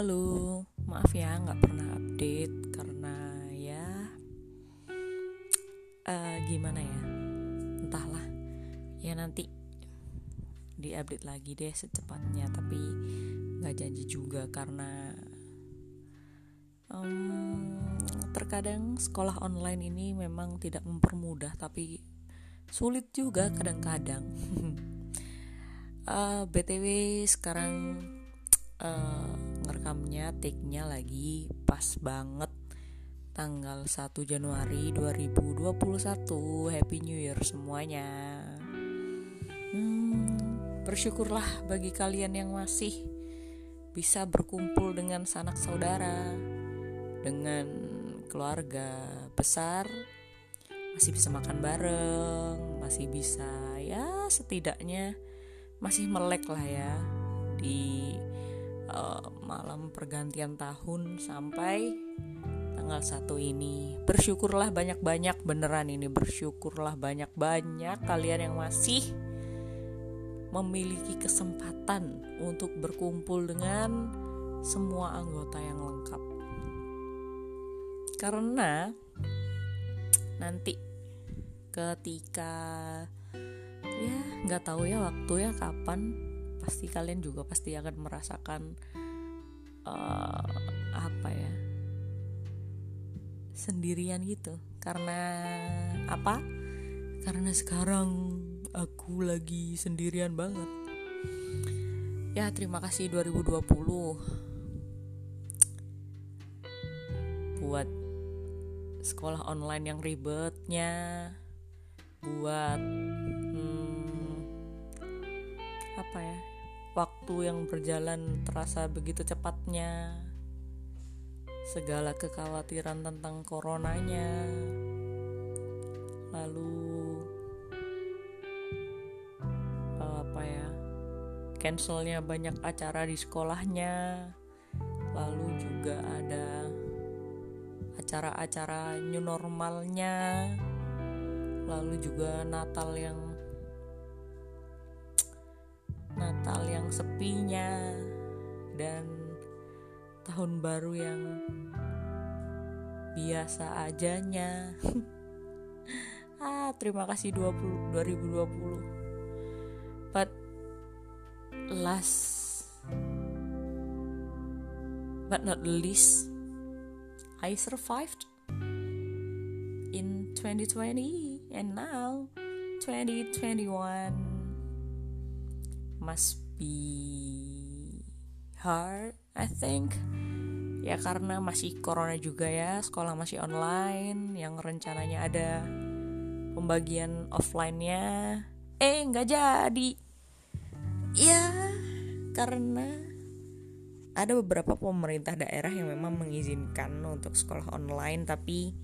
Halo, maaf ya nggak pernah update karena ya uh, gimana ya, entahlah ya nanti diupdate lagi deh secepatnya tapi nggak janji juga karena um, terkadang sekolah online ini memang tidak mempermudah tapi sulit juga kadang-kadang. uh, btw sekarang uh, ngerekamnya take-nya lagi pas banget. Tanggal 1 Januari 2021 Happy New Year semuanya. Hmm, bersyukurlah bagi kalian yang masih bisa berkumpul dengan sanak saudara dengan keluarga besar. Masih bisa makan bareng masih bisa ya setidaknya masih melek lah ya di uh, malam pergantian tahun sampai tanggal satu ini. Bersyukurlah banyak-banyak beneran ini bersyukurlah banyak-banyak kalian yang masih memiliki kesempatan untuk berkumpul dengan semua anggota yang lengkap. Karena nanti ketika ya nggak tahu ya waktu ya kapan pasti kalian juga pasti akan merasakan uh, apa ya sendirian gitu. Karena apa? Karena sekarang aku lagi sendirian banget. Ya terima kasih 2020 buat sekolah online yang ribetnya buat hmm, apa ya waktu yang berjalan terasa begitu cepatnya. Segala kekhawatiran tentang coronanya. Lalu apa ya cancelnya banyak acara di sekolahnya. Lalu juga ada acara-acara new normalnya. Lalu juga Natal yang Natal yang sepinya dan tahun baru yang biasa ajanya. ah, terima kasih 20 2020. But last but not least I survived in 2020 and now 2021 must be hard I think. Ya karena masih corona juga ya sekolah masih online yang rencananya ada pembagian offline-nya. Eh nggak jadi. Ya karena ada beberapa pemerintah daerah yang memang mengizinkan untuk sekolah online tapi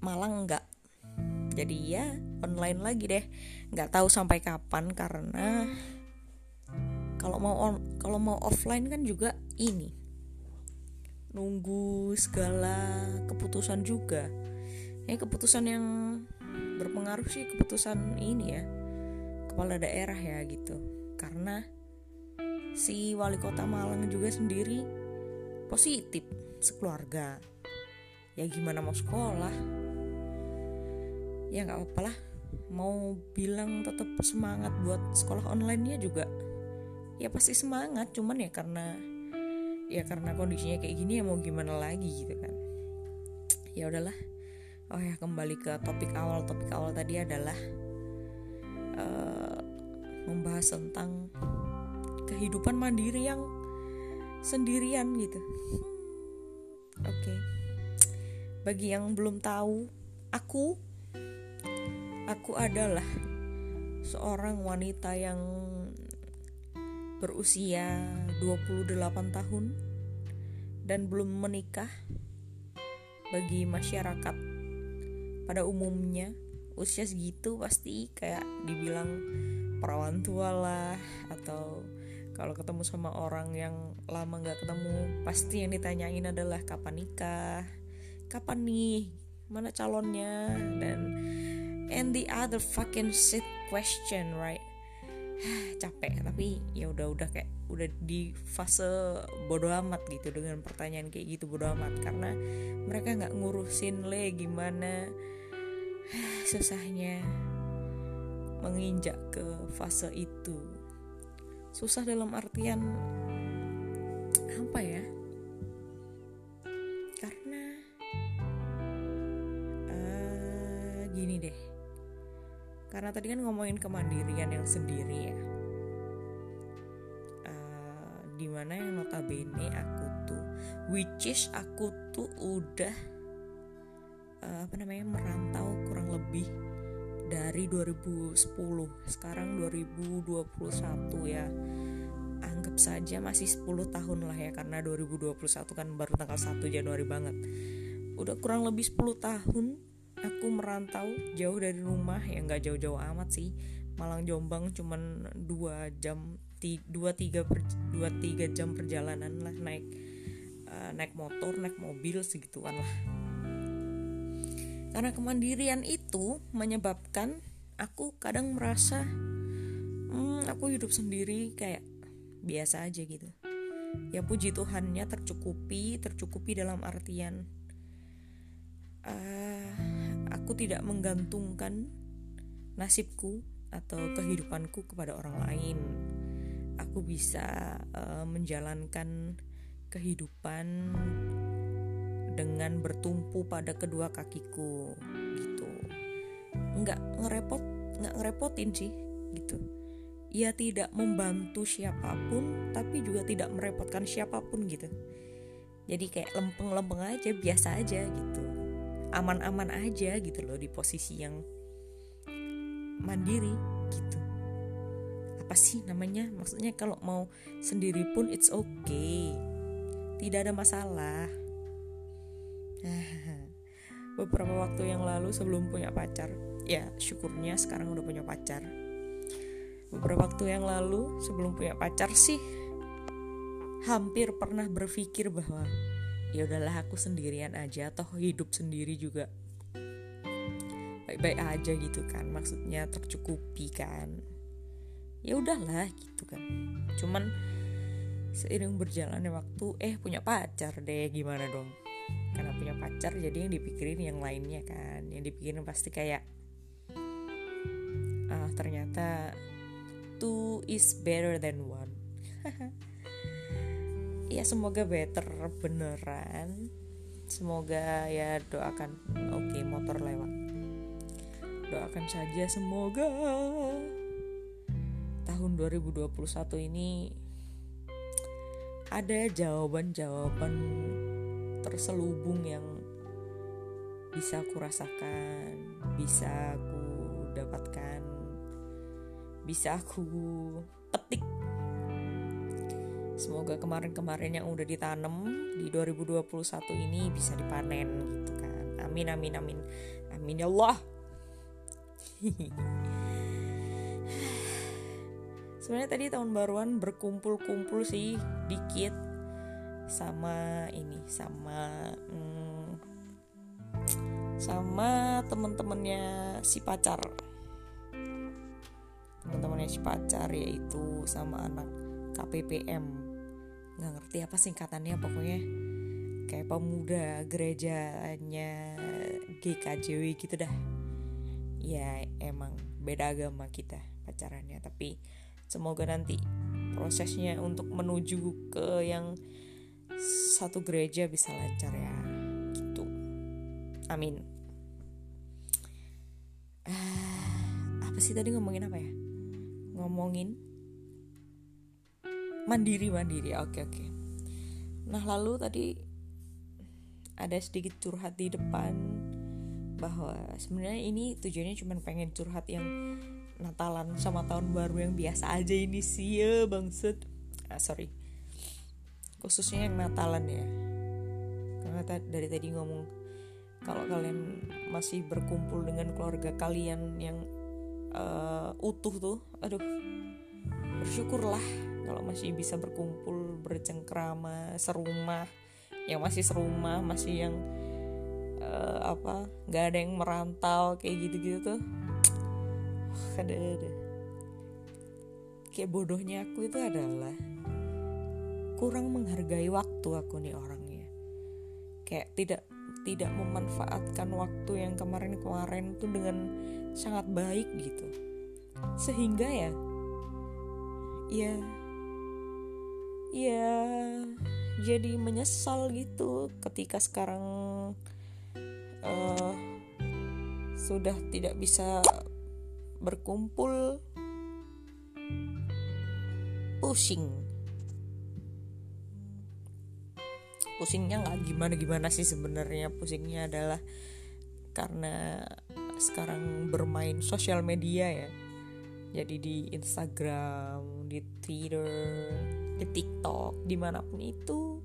Malang nggak jadi ya online lagi deh. Nggak tahu sampai kapan karena kalau mau kalau mau offline kan juga ini. Nunggu segala keputusan juga. Ini keputusan yang berpengaruh sih keputusan ini ya. Kepala daerah ya gitu. Karena si wali kota Malang juga sendiri positif sekeluarga. Ya gimana mau sekolah ya nggak apa-apa lah. Mau bilang tetap semangat buat sekolah online nya juga. Ya pasti semangat. Cuman ya karena ya karena kondisinya kayak gini ya mau gimana lagi gitu kan. Ya udahlah. Oh ya kembali ke topik awal. Topik awal tadi adalah uh, membahas tentang kehidupan mandiri yang sendirian gitu. Hmm, oke. Okay. bagi yang belum tahu aku Aku adalah seorang wanita yang berusia 28 tahun dan belum menikah. Bagi masyarakat pada umumnya usia segitu pasti kayak dibilang perawan tua lah atau kalau ketemu sama orang yang lama nggak ketemu pasti yang ditanyain adalah kapan nikah kapan nih mana calonnya dan and the other fucking shit question right? Capek tapi ya udah udah kayak udah di fase bodoh amat gitu dengan pertanyaan kayak gitu bodoh amat. Karena mereka nggak ngurusin le gimana susahnya menginjak ke fase itu. Susah dalam artian apa ya karena tadi kan ngomongin kemandirian yang sendiri ya. Uh, di mana yang notabene aku tuh which is aku tuh udah uh, apa namanya merantau kurang lebih dari 2010 sekarang 2021 ya. Anggap saja masih 10 tahun lah ya karena 2021 kan baru tanggal 1 Januari banget. Udah kurang lebih 10 tahun aku merantau jauh dari rumah ya nggak jauh-jauh amat sih. Malang Jombang cuman 2 jam 2 3 per, 2 3 jam perjalanan lah naik uh, naik motor naik mobil segituan lah. Karena kemandirian itu menyebabkan aku kadang merasa hmm, aku hidup sendiri kayak biasa aja gitu. Ya puji Tuhannya tercukupi tercukupi dalam artian uh, aku tidak menggantungkan nasibku atau kehidupanku kepada orang lain. Aku bisa uh, menjalankan kehidupan dengan bertumpu pada kedua kakiku gitu. Nggak ngerepot, nggak ngerepotin sih gitu. Ia tidak membantu siapa pun, tapi juga tidak merepotkan siapa pun gitu. Jadi kayak lempeng-lempeng aja, biasa aja gitu aman-aman aja gitu loh di posisi yang mandiri gitu. Apa sih namanya? Maksudnya kalau mau sendiri pun it's okay. Tidak ada masalah. Beberapa waktu yang lalu sebelum punya pacar. Ya syukurnya sekarang udah punya pacar. Beberapa waktu yang lalu sebelum punya pacar sih hampir pernah berpikir bahwa ya udahlah aku sendirian aja toh hidup sendiri juga. Baik-baik aja gitu kan maksudnya tercukupi kan. Ya udahlah gitu kan. Cuman seiring berjalannya waktu eh punya pacar deh gimana dong? Karena punya pacar jadi yang dipikirin yang lainnya kan. Yang dipikirin pasti kayak ah ternyata two is better than one ya semoga better beneran. Semoga ya doakan. Oke okay, motor lewat. Doakan saja semoga. Tahun 2021 ini ada jawaban-jawaban terselubung yang bisa aku rasakan, bisa aku dapatkan, bisa aku petik Semoga kemarin-kemarin yang udah ditanam di 2021 ini bisa dipanen gitu kan. Amin amin amin. Amin ya Allah. Sebenarnya tadi tahun baruan berkumpul-kumpul sih dikit sama ini sama hmm, sama temen-temennya si pacar teman-temannya si pacar yaitu sama anak KPPM ngerti apa singkatannya pokoknya kayak pemuda gerejanya GKJW gitu dah. Ya emang beda agama kita pacarannya tapi semoga nanti prosesnya untuk menuju ke yang satu gereja bisa lancar ya gitu. Amin. Ah, apa sih tadi ngomongin apa ya? Ngomongin mandiri mandiri oke oke nah lalu tadi ada sedikit curhat di depan bahwa sebenarnya ini tujuannya cuma pengen curhat yang Natalan sama tahun baru yang biasa aja ini sih ya bangset ah, sorry. Khususnya yang Natalan ya. Karena dari tadi ngomong kalau kalian masih berkumpul dengan keluarga kalian yang uh, utuh tuh aduh bersyukurlah kalau masih bisa berkumpul bercengkrama serumah yang masih serumah masih yang uh, apa nggak ada yang merantau kayak gitu-gitu tuh. Ada ada. Kayak bodohnya aku itu adalah kurang menghargai waktu aku nih orangnya. Kayak tidak tidak memanfaatkan waktu yang kemarin-kemarin itu dengan sangat baik gitu. Sehingga ya ya ya jadi menyesal gitu ketika sekarang uh, sudah tidak bisa berkumpul. Pusing. Pusingnya nggak gimana gimana sih sebenarnya. Pusingnya adalah karena sekarang bermain sosial media ya. Jadi di Instagram di Twitter di TikTok di mana pun itu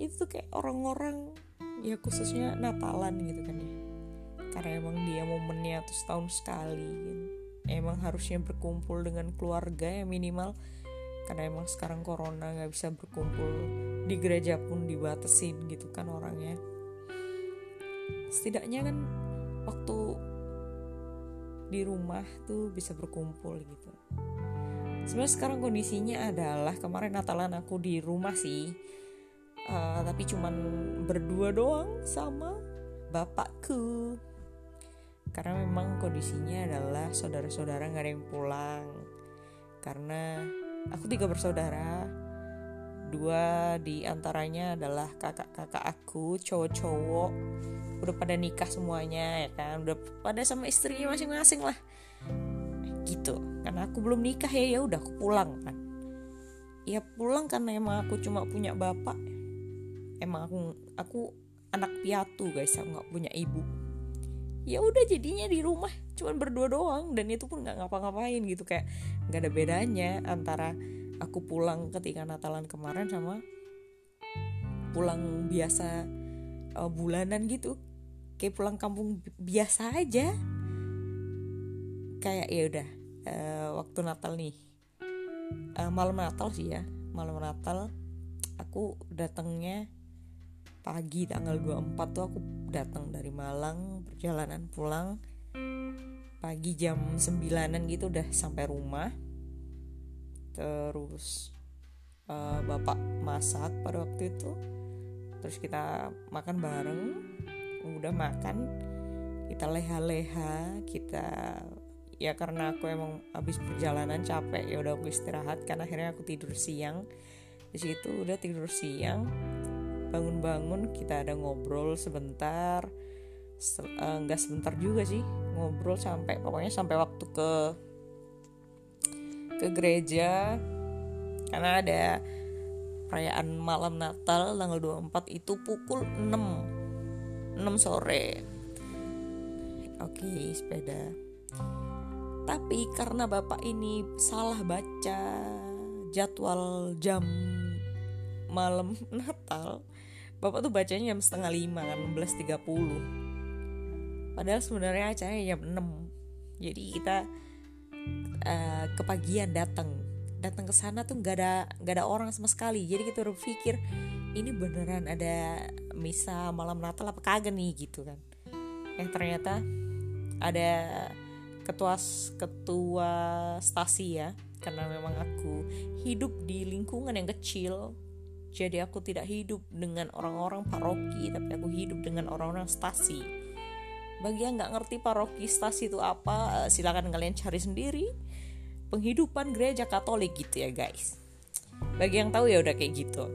itu kayak orang-orang ya khususnya Natalan gitu kan ya. Karena emang dia momennya tuh setahun sekali kan. emang harusnya berkumpul dengan keluarga ya minimal. Karena emang sekarang corona nggak bisa berkumpul di gereja pun dibatasin gitu kan orangnya. Setidaknya kan waktu di rumah tuh bisa berkumpul gitu sebenarnya sekarang kondisinya adalah kemarin Natalan aku di rumah sih. Uh, tapi cuman berdua doang sama bapakku. Karena memang kondisinya adalah saudara-saudara nggak ada yang pulang. Karena aku tiga bersaudara. Dua di antaranya adalah kakak-kakak aku cowok-cowok. Udah pada nikah semuanya ya kan? Udah pada sama istrinya masing-masing lah gitu. Karena aku belum nikah ya ya udah aku pulang kan. Ya pulang karena emang aku cuma punya bapak. Emang aku aku anak piatu guys aku nggak punya ibu. Ya udah jadinya di rumah cuman berdua doang. Dan itu pun nggak ngapa-ngapain gitu kayak nggak ada bedanya antara aku pulang ketika Natalan kemarin sama pulang biasa uh, bulanan gitu. Kayak pulang kampung biasa aja. Kayak ya udah uh, waktu Natal nih. Uh, malam Natal sih ya. Malam Natal aku datangnya pagi tanggal 24 tuh aku datang dari Malang perjalanan pulang. Pagi jam 9an gitu udah sampai rumah. Terus uh, bapak masak pada waktu itu. Terus kita makan bareng. Udah makan kita leha-leha kita ya karena aku emang habis perjalanan capek ya udah aku istirahat kan akhirnya aku tidur siang. Di situ udah tidur siang bangun-bangun kita ada ngobrol sebentar. Eh, nggak uh, sebentar juga sih ngobrol sampai pokoknya sampai waktu ke ke gereja. Karena ada perayaan malam Natal tanggal 24 itu pukul 6 6 sore. Oke sepeda tapi karena bapak ini salah baca jadwal jam malam Natal bapak tuh bacanya jam setengah lima kan 16.30 padahal sebenarnya acaranya jam 6 jadi kita uh, kepagian datang. Datang ke sana tuh nggak ada nggak ada orang sama sekali. Jadi kita berpikir ini beneran ada misa malam Natal apa kagak nih? Gitu kan. Yang ternyata ada ketua ketua stasi ya karena memang aku hidup di lingkungan yang kecil jadi aku tidak hidup dengan orang-orang paroki, tapi aku hidup dengan orang-orang stasi. Bagi yang nggak ngerti paroki stasi itu apa, eh, silakan kalian cari sendiri. Penghidupan gereja Katolik gitu ya guys. Bagi yang tahu ya udah kayak gitu.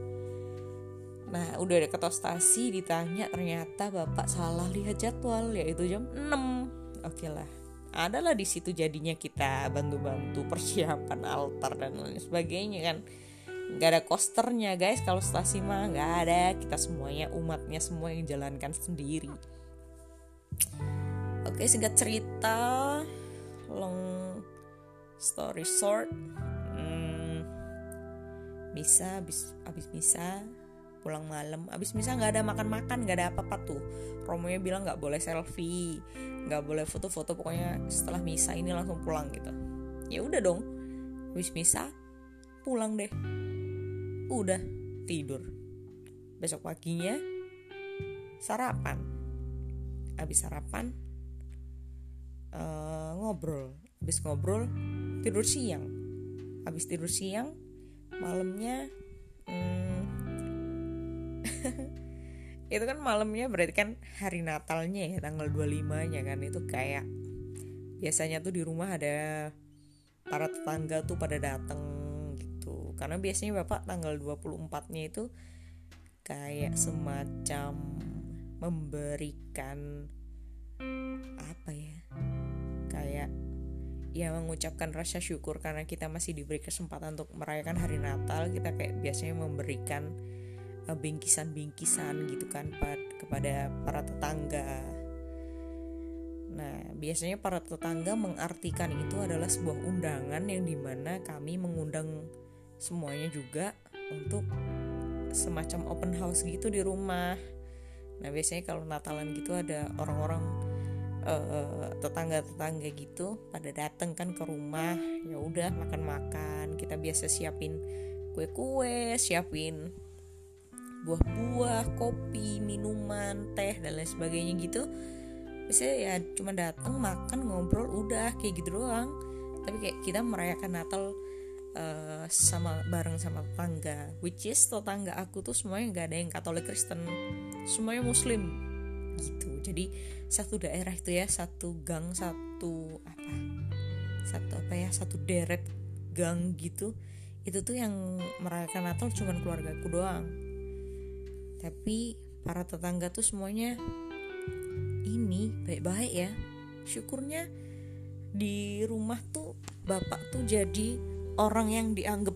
Nah udah ada ketua stasi ditanya ternyata bapak salah lihat jadwal yaitu jam 6 Oke lah adalah di situ jadinya kita bantu-bantu persiapan altar dan lain sebagainya kan. Nggak ada kosternya guys. Kalau stasi mah nggak ada. Kita semuanya umatnya semua yang jalankan sendiri. Oke singkat cerita. Long story short hmm, bisa abis abis misa pulang malam. Abis misa nggak ada makan makan nggak ada apa apa tuh. Romonya bilang nggak boleh selfie nggak boleh foto-foto. Pokoknya setelah misa ini langsung pulang gitu. Ya udah dong. Abis misa pulang deh. Udah tidur. Besok paginya sarapan. Habis sarapan uh, ngobrol. Habis ngobrol tidur siang. Habis tidur siang malamnya hmm, itu kan malamnya berarti kan hari Natalnya ya tanggal 25 nya kan. Itu kayak biasanya tuh di rumah ada para tetangga tuh pada dateng gitu. Karena biasanya bapak tanggal 24 nya itu kayak semacam memberikan apa ya? Kayak ya mengucapkan rasa syukur karena kita masih diberi kesempatan untuk merayakan hari Natal. Kita kayak biasanya memberikan bingkisan-bingkisan gitu kan kepada para tetangga. Nah biasanya para tetangga mengartikan itu adalah sebuah undangan yang di mana kami mengundang semuanya juga untuk semacam open house gitu di rumah. Nah biasanya kalau Natalan gitu ada orang-orang uh, tetangga-tetangga gitu pada dateng kan ke rumah. Ya udah makan-makan. Kita biasa siapin kue-kue siapin buah-buah kopi minuman teh dan lain sebagainya gitu. Biasanya ya cuma datang makan ngobrol udah kayak gitu doang. Tapi kayak kita merayakan Natal uh, sama bareng sama tetangga. Which is tetangga aku tuh semuanya nggak ada yang Katolik Kristen. Semuanya Muslim. Gitu. Jadi satu daerah itu ya satu gang satu apa? Satu apa ya? Satu deret gang gitu. Itu tuh yang merayakan Natal cuman keluargaku doang tapi para tetangga tuh semuanya ini baik-baik ya. Syukurnya di rumah tuh bapak tuh jadi orang yang dianggap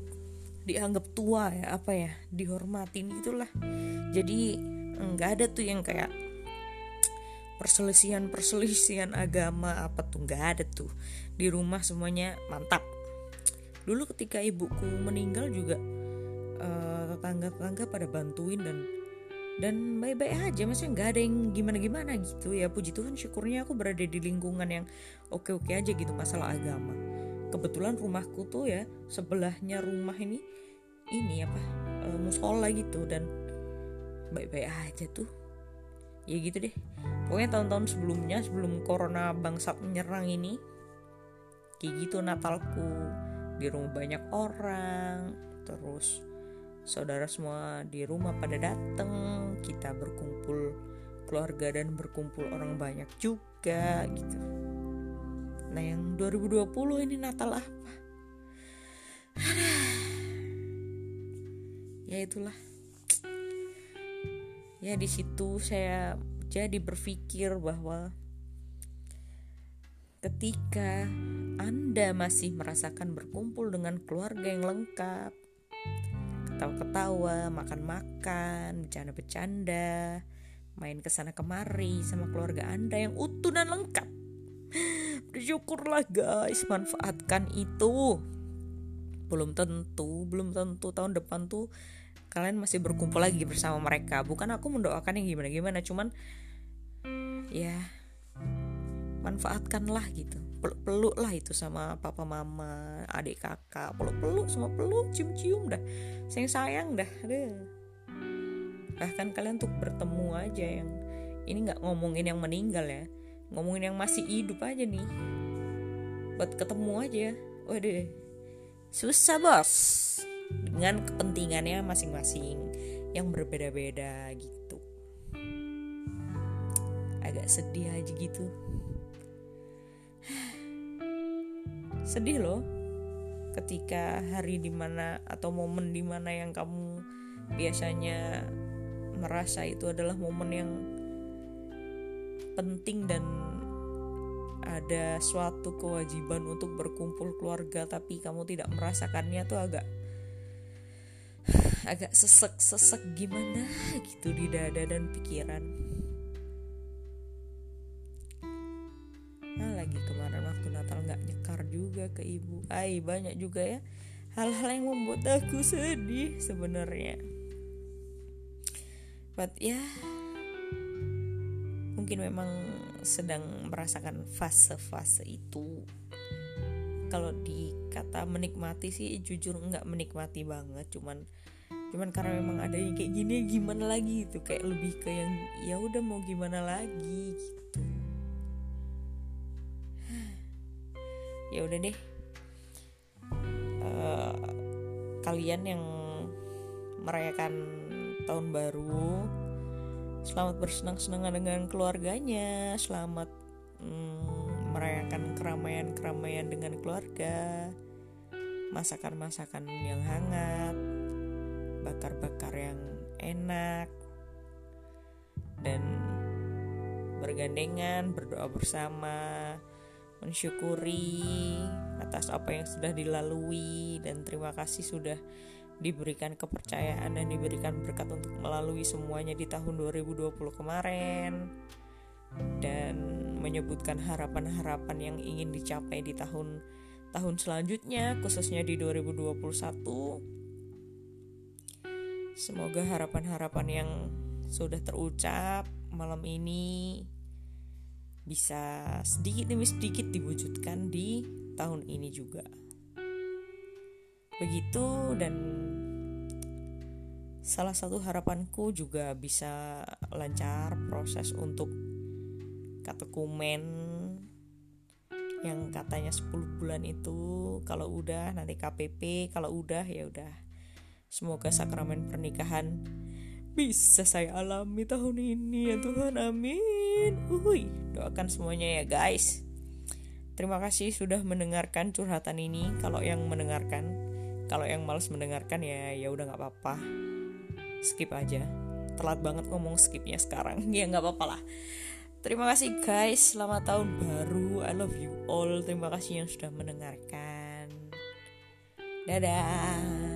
dianggap tua ya apa ya dihormatin gitulah. Jadi nggak ada tuh yang kayak perselisihan-perselisihan agama apa tuh nggak ada tuh. Di rumah semuanya mantap. Dulu ketika ibuku meninggal juga uh, tetangga-tetangga pada bantuin dan dan baik-baik aja maksudnya nggak ada yang gimana-gimana gitu. Ya puji Tuhan syukurnya aku berada di lingkungan yang oke-oke aja gitu masalah agama. Kebetulan rumahku tuh ya sebelahnya rumah ini ini apa uh, musola gitu. Dan baik-baik aja tuh. Ya gitu deh. Pokoknya tahun-tahun sebelumnya sebelum corona bangsat menyerang ini kayak gitu Natalku. Di rumah banyak orang terus saudara semua di rumah pada dateng. Kita berkumpul keluarga dan berkumpul orang banyak juga gitu. Nah yang 2020 ini Natal apa? Ya itulah. Ya di situ saya jadi berpikir bahwa ketika Anda masih merasakan berkumpul dengan keluarga yang lengkap, ketawa-ketawa, makan-makan, bercanda-bercanda, main ke sana kemari sama keluarga Anda yang utuh dan lengkap. Bersyukurlah guys, manfaatkan itu. Belum tentu, belum tentu tahun depan tuh kalian masih berkumpul lagi bersama mereka bukan aku mendoakan yang gimana gimana cuman ya manfaatkanlah gitu peluk peluk lah itu sama papa mama adik kakak. Peluk peluk semua peluk cium cium dah. Sayang sayang dah Aduh. bahkan kalian tuh bertemu aja yang ini nggak ngomongin yang meninggal ya. Ngomongin yang masih hidup aja nih. Buat ketemu aja. Waduh. Susah bos. Dengan kepentingannya masing-masing yang berbeda-beda gitu. Agak sedih aja gitu sedih loh ketika hari di mana atau momen di mana yang kamu biasanya merasa itu adalah momen yang penting dan ada suatu kewajiban untuk berkumpul keluarga tapi kamu tidak merasakannya tuh agak agak sesek-sesek gimana gitu di dada dan pikiran. Nah lagi kemarin juga ke ibu. Ay banyak juga ya. Hal-hal yang membuat aku sedih sebenarnya. But ya mungkin memang sedang merasakan fase-fase itu. Kalau dikata menikmati sih jujur nggak menikmati banget. Cuman cuman karena memang ada yang kayak gini gimana lagi itu kayak lebih ke yang ya udah mau gimana lagi gitu ya udah deh. Uh, kalian yang merayakan tahun baru selamat bersenang-senang dengan keluarganya. Selamat mm, merayakan keramaian-keramaian dengan keluarga. Masakan-masakan yang hangat. Bakar-bakar yang enak. Dan bergandengan berdoa bersama mensyukuri atas apa yang sudah dilalui dan terima kasih sudah diberikan kepercayaan dan diberikan berkat untuk melalui semuanya di tahun 2020 kemarin dan menyebutkan harapan-harapan yang ingin dicapai di tahun tahun selanjutnya khususnya di 2021 semoga harapan-harapan yang sudah terucap malam ini bisa sedikit demi sedikit diwujudkan di tahun ini juga. Begitu dan salah satu harapanku juga bisa lancar proses untuk katekumen yang katanya 10 bulan itu kalau udah nanti KPP kalau udah ya udah semoga sakramen pernikahan bisa saya alami tahun ini ya Tuhan amin. Uhuy, doakan semuanya ya guys. Terima kasih sudah mendengarkan curhatan ini. Kalau yang mendengarkan kalau yang males mendengarkan ya ya udah nggak apa-apa. Skip aja. Telat banget ngomong skipnya sekarang. Ya nggak apa-apa lah. Terima kasih guys. Selamat tahun baru. I love you all. Terima kasih yang sudah mendengarkan. Dadah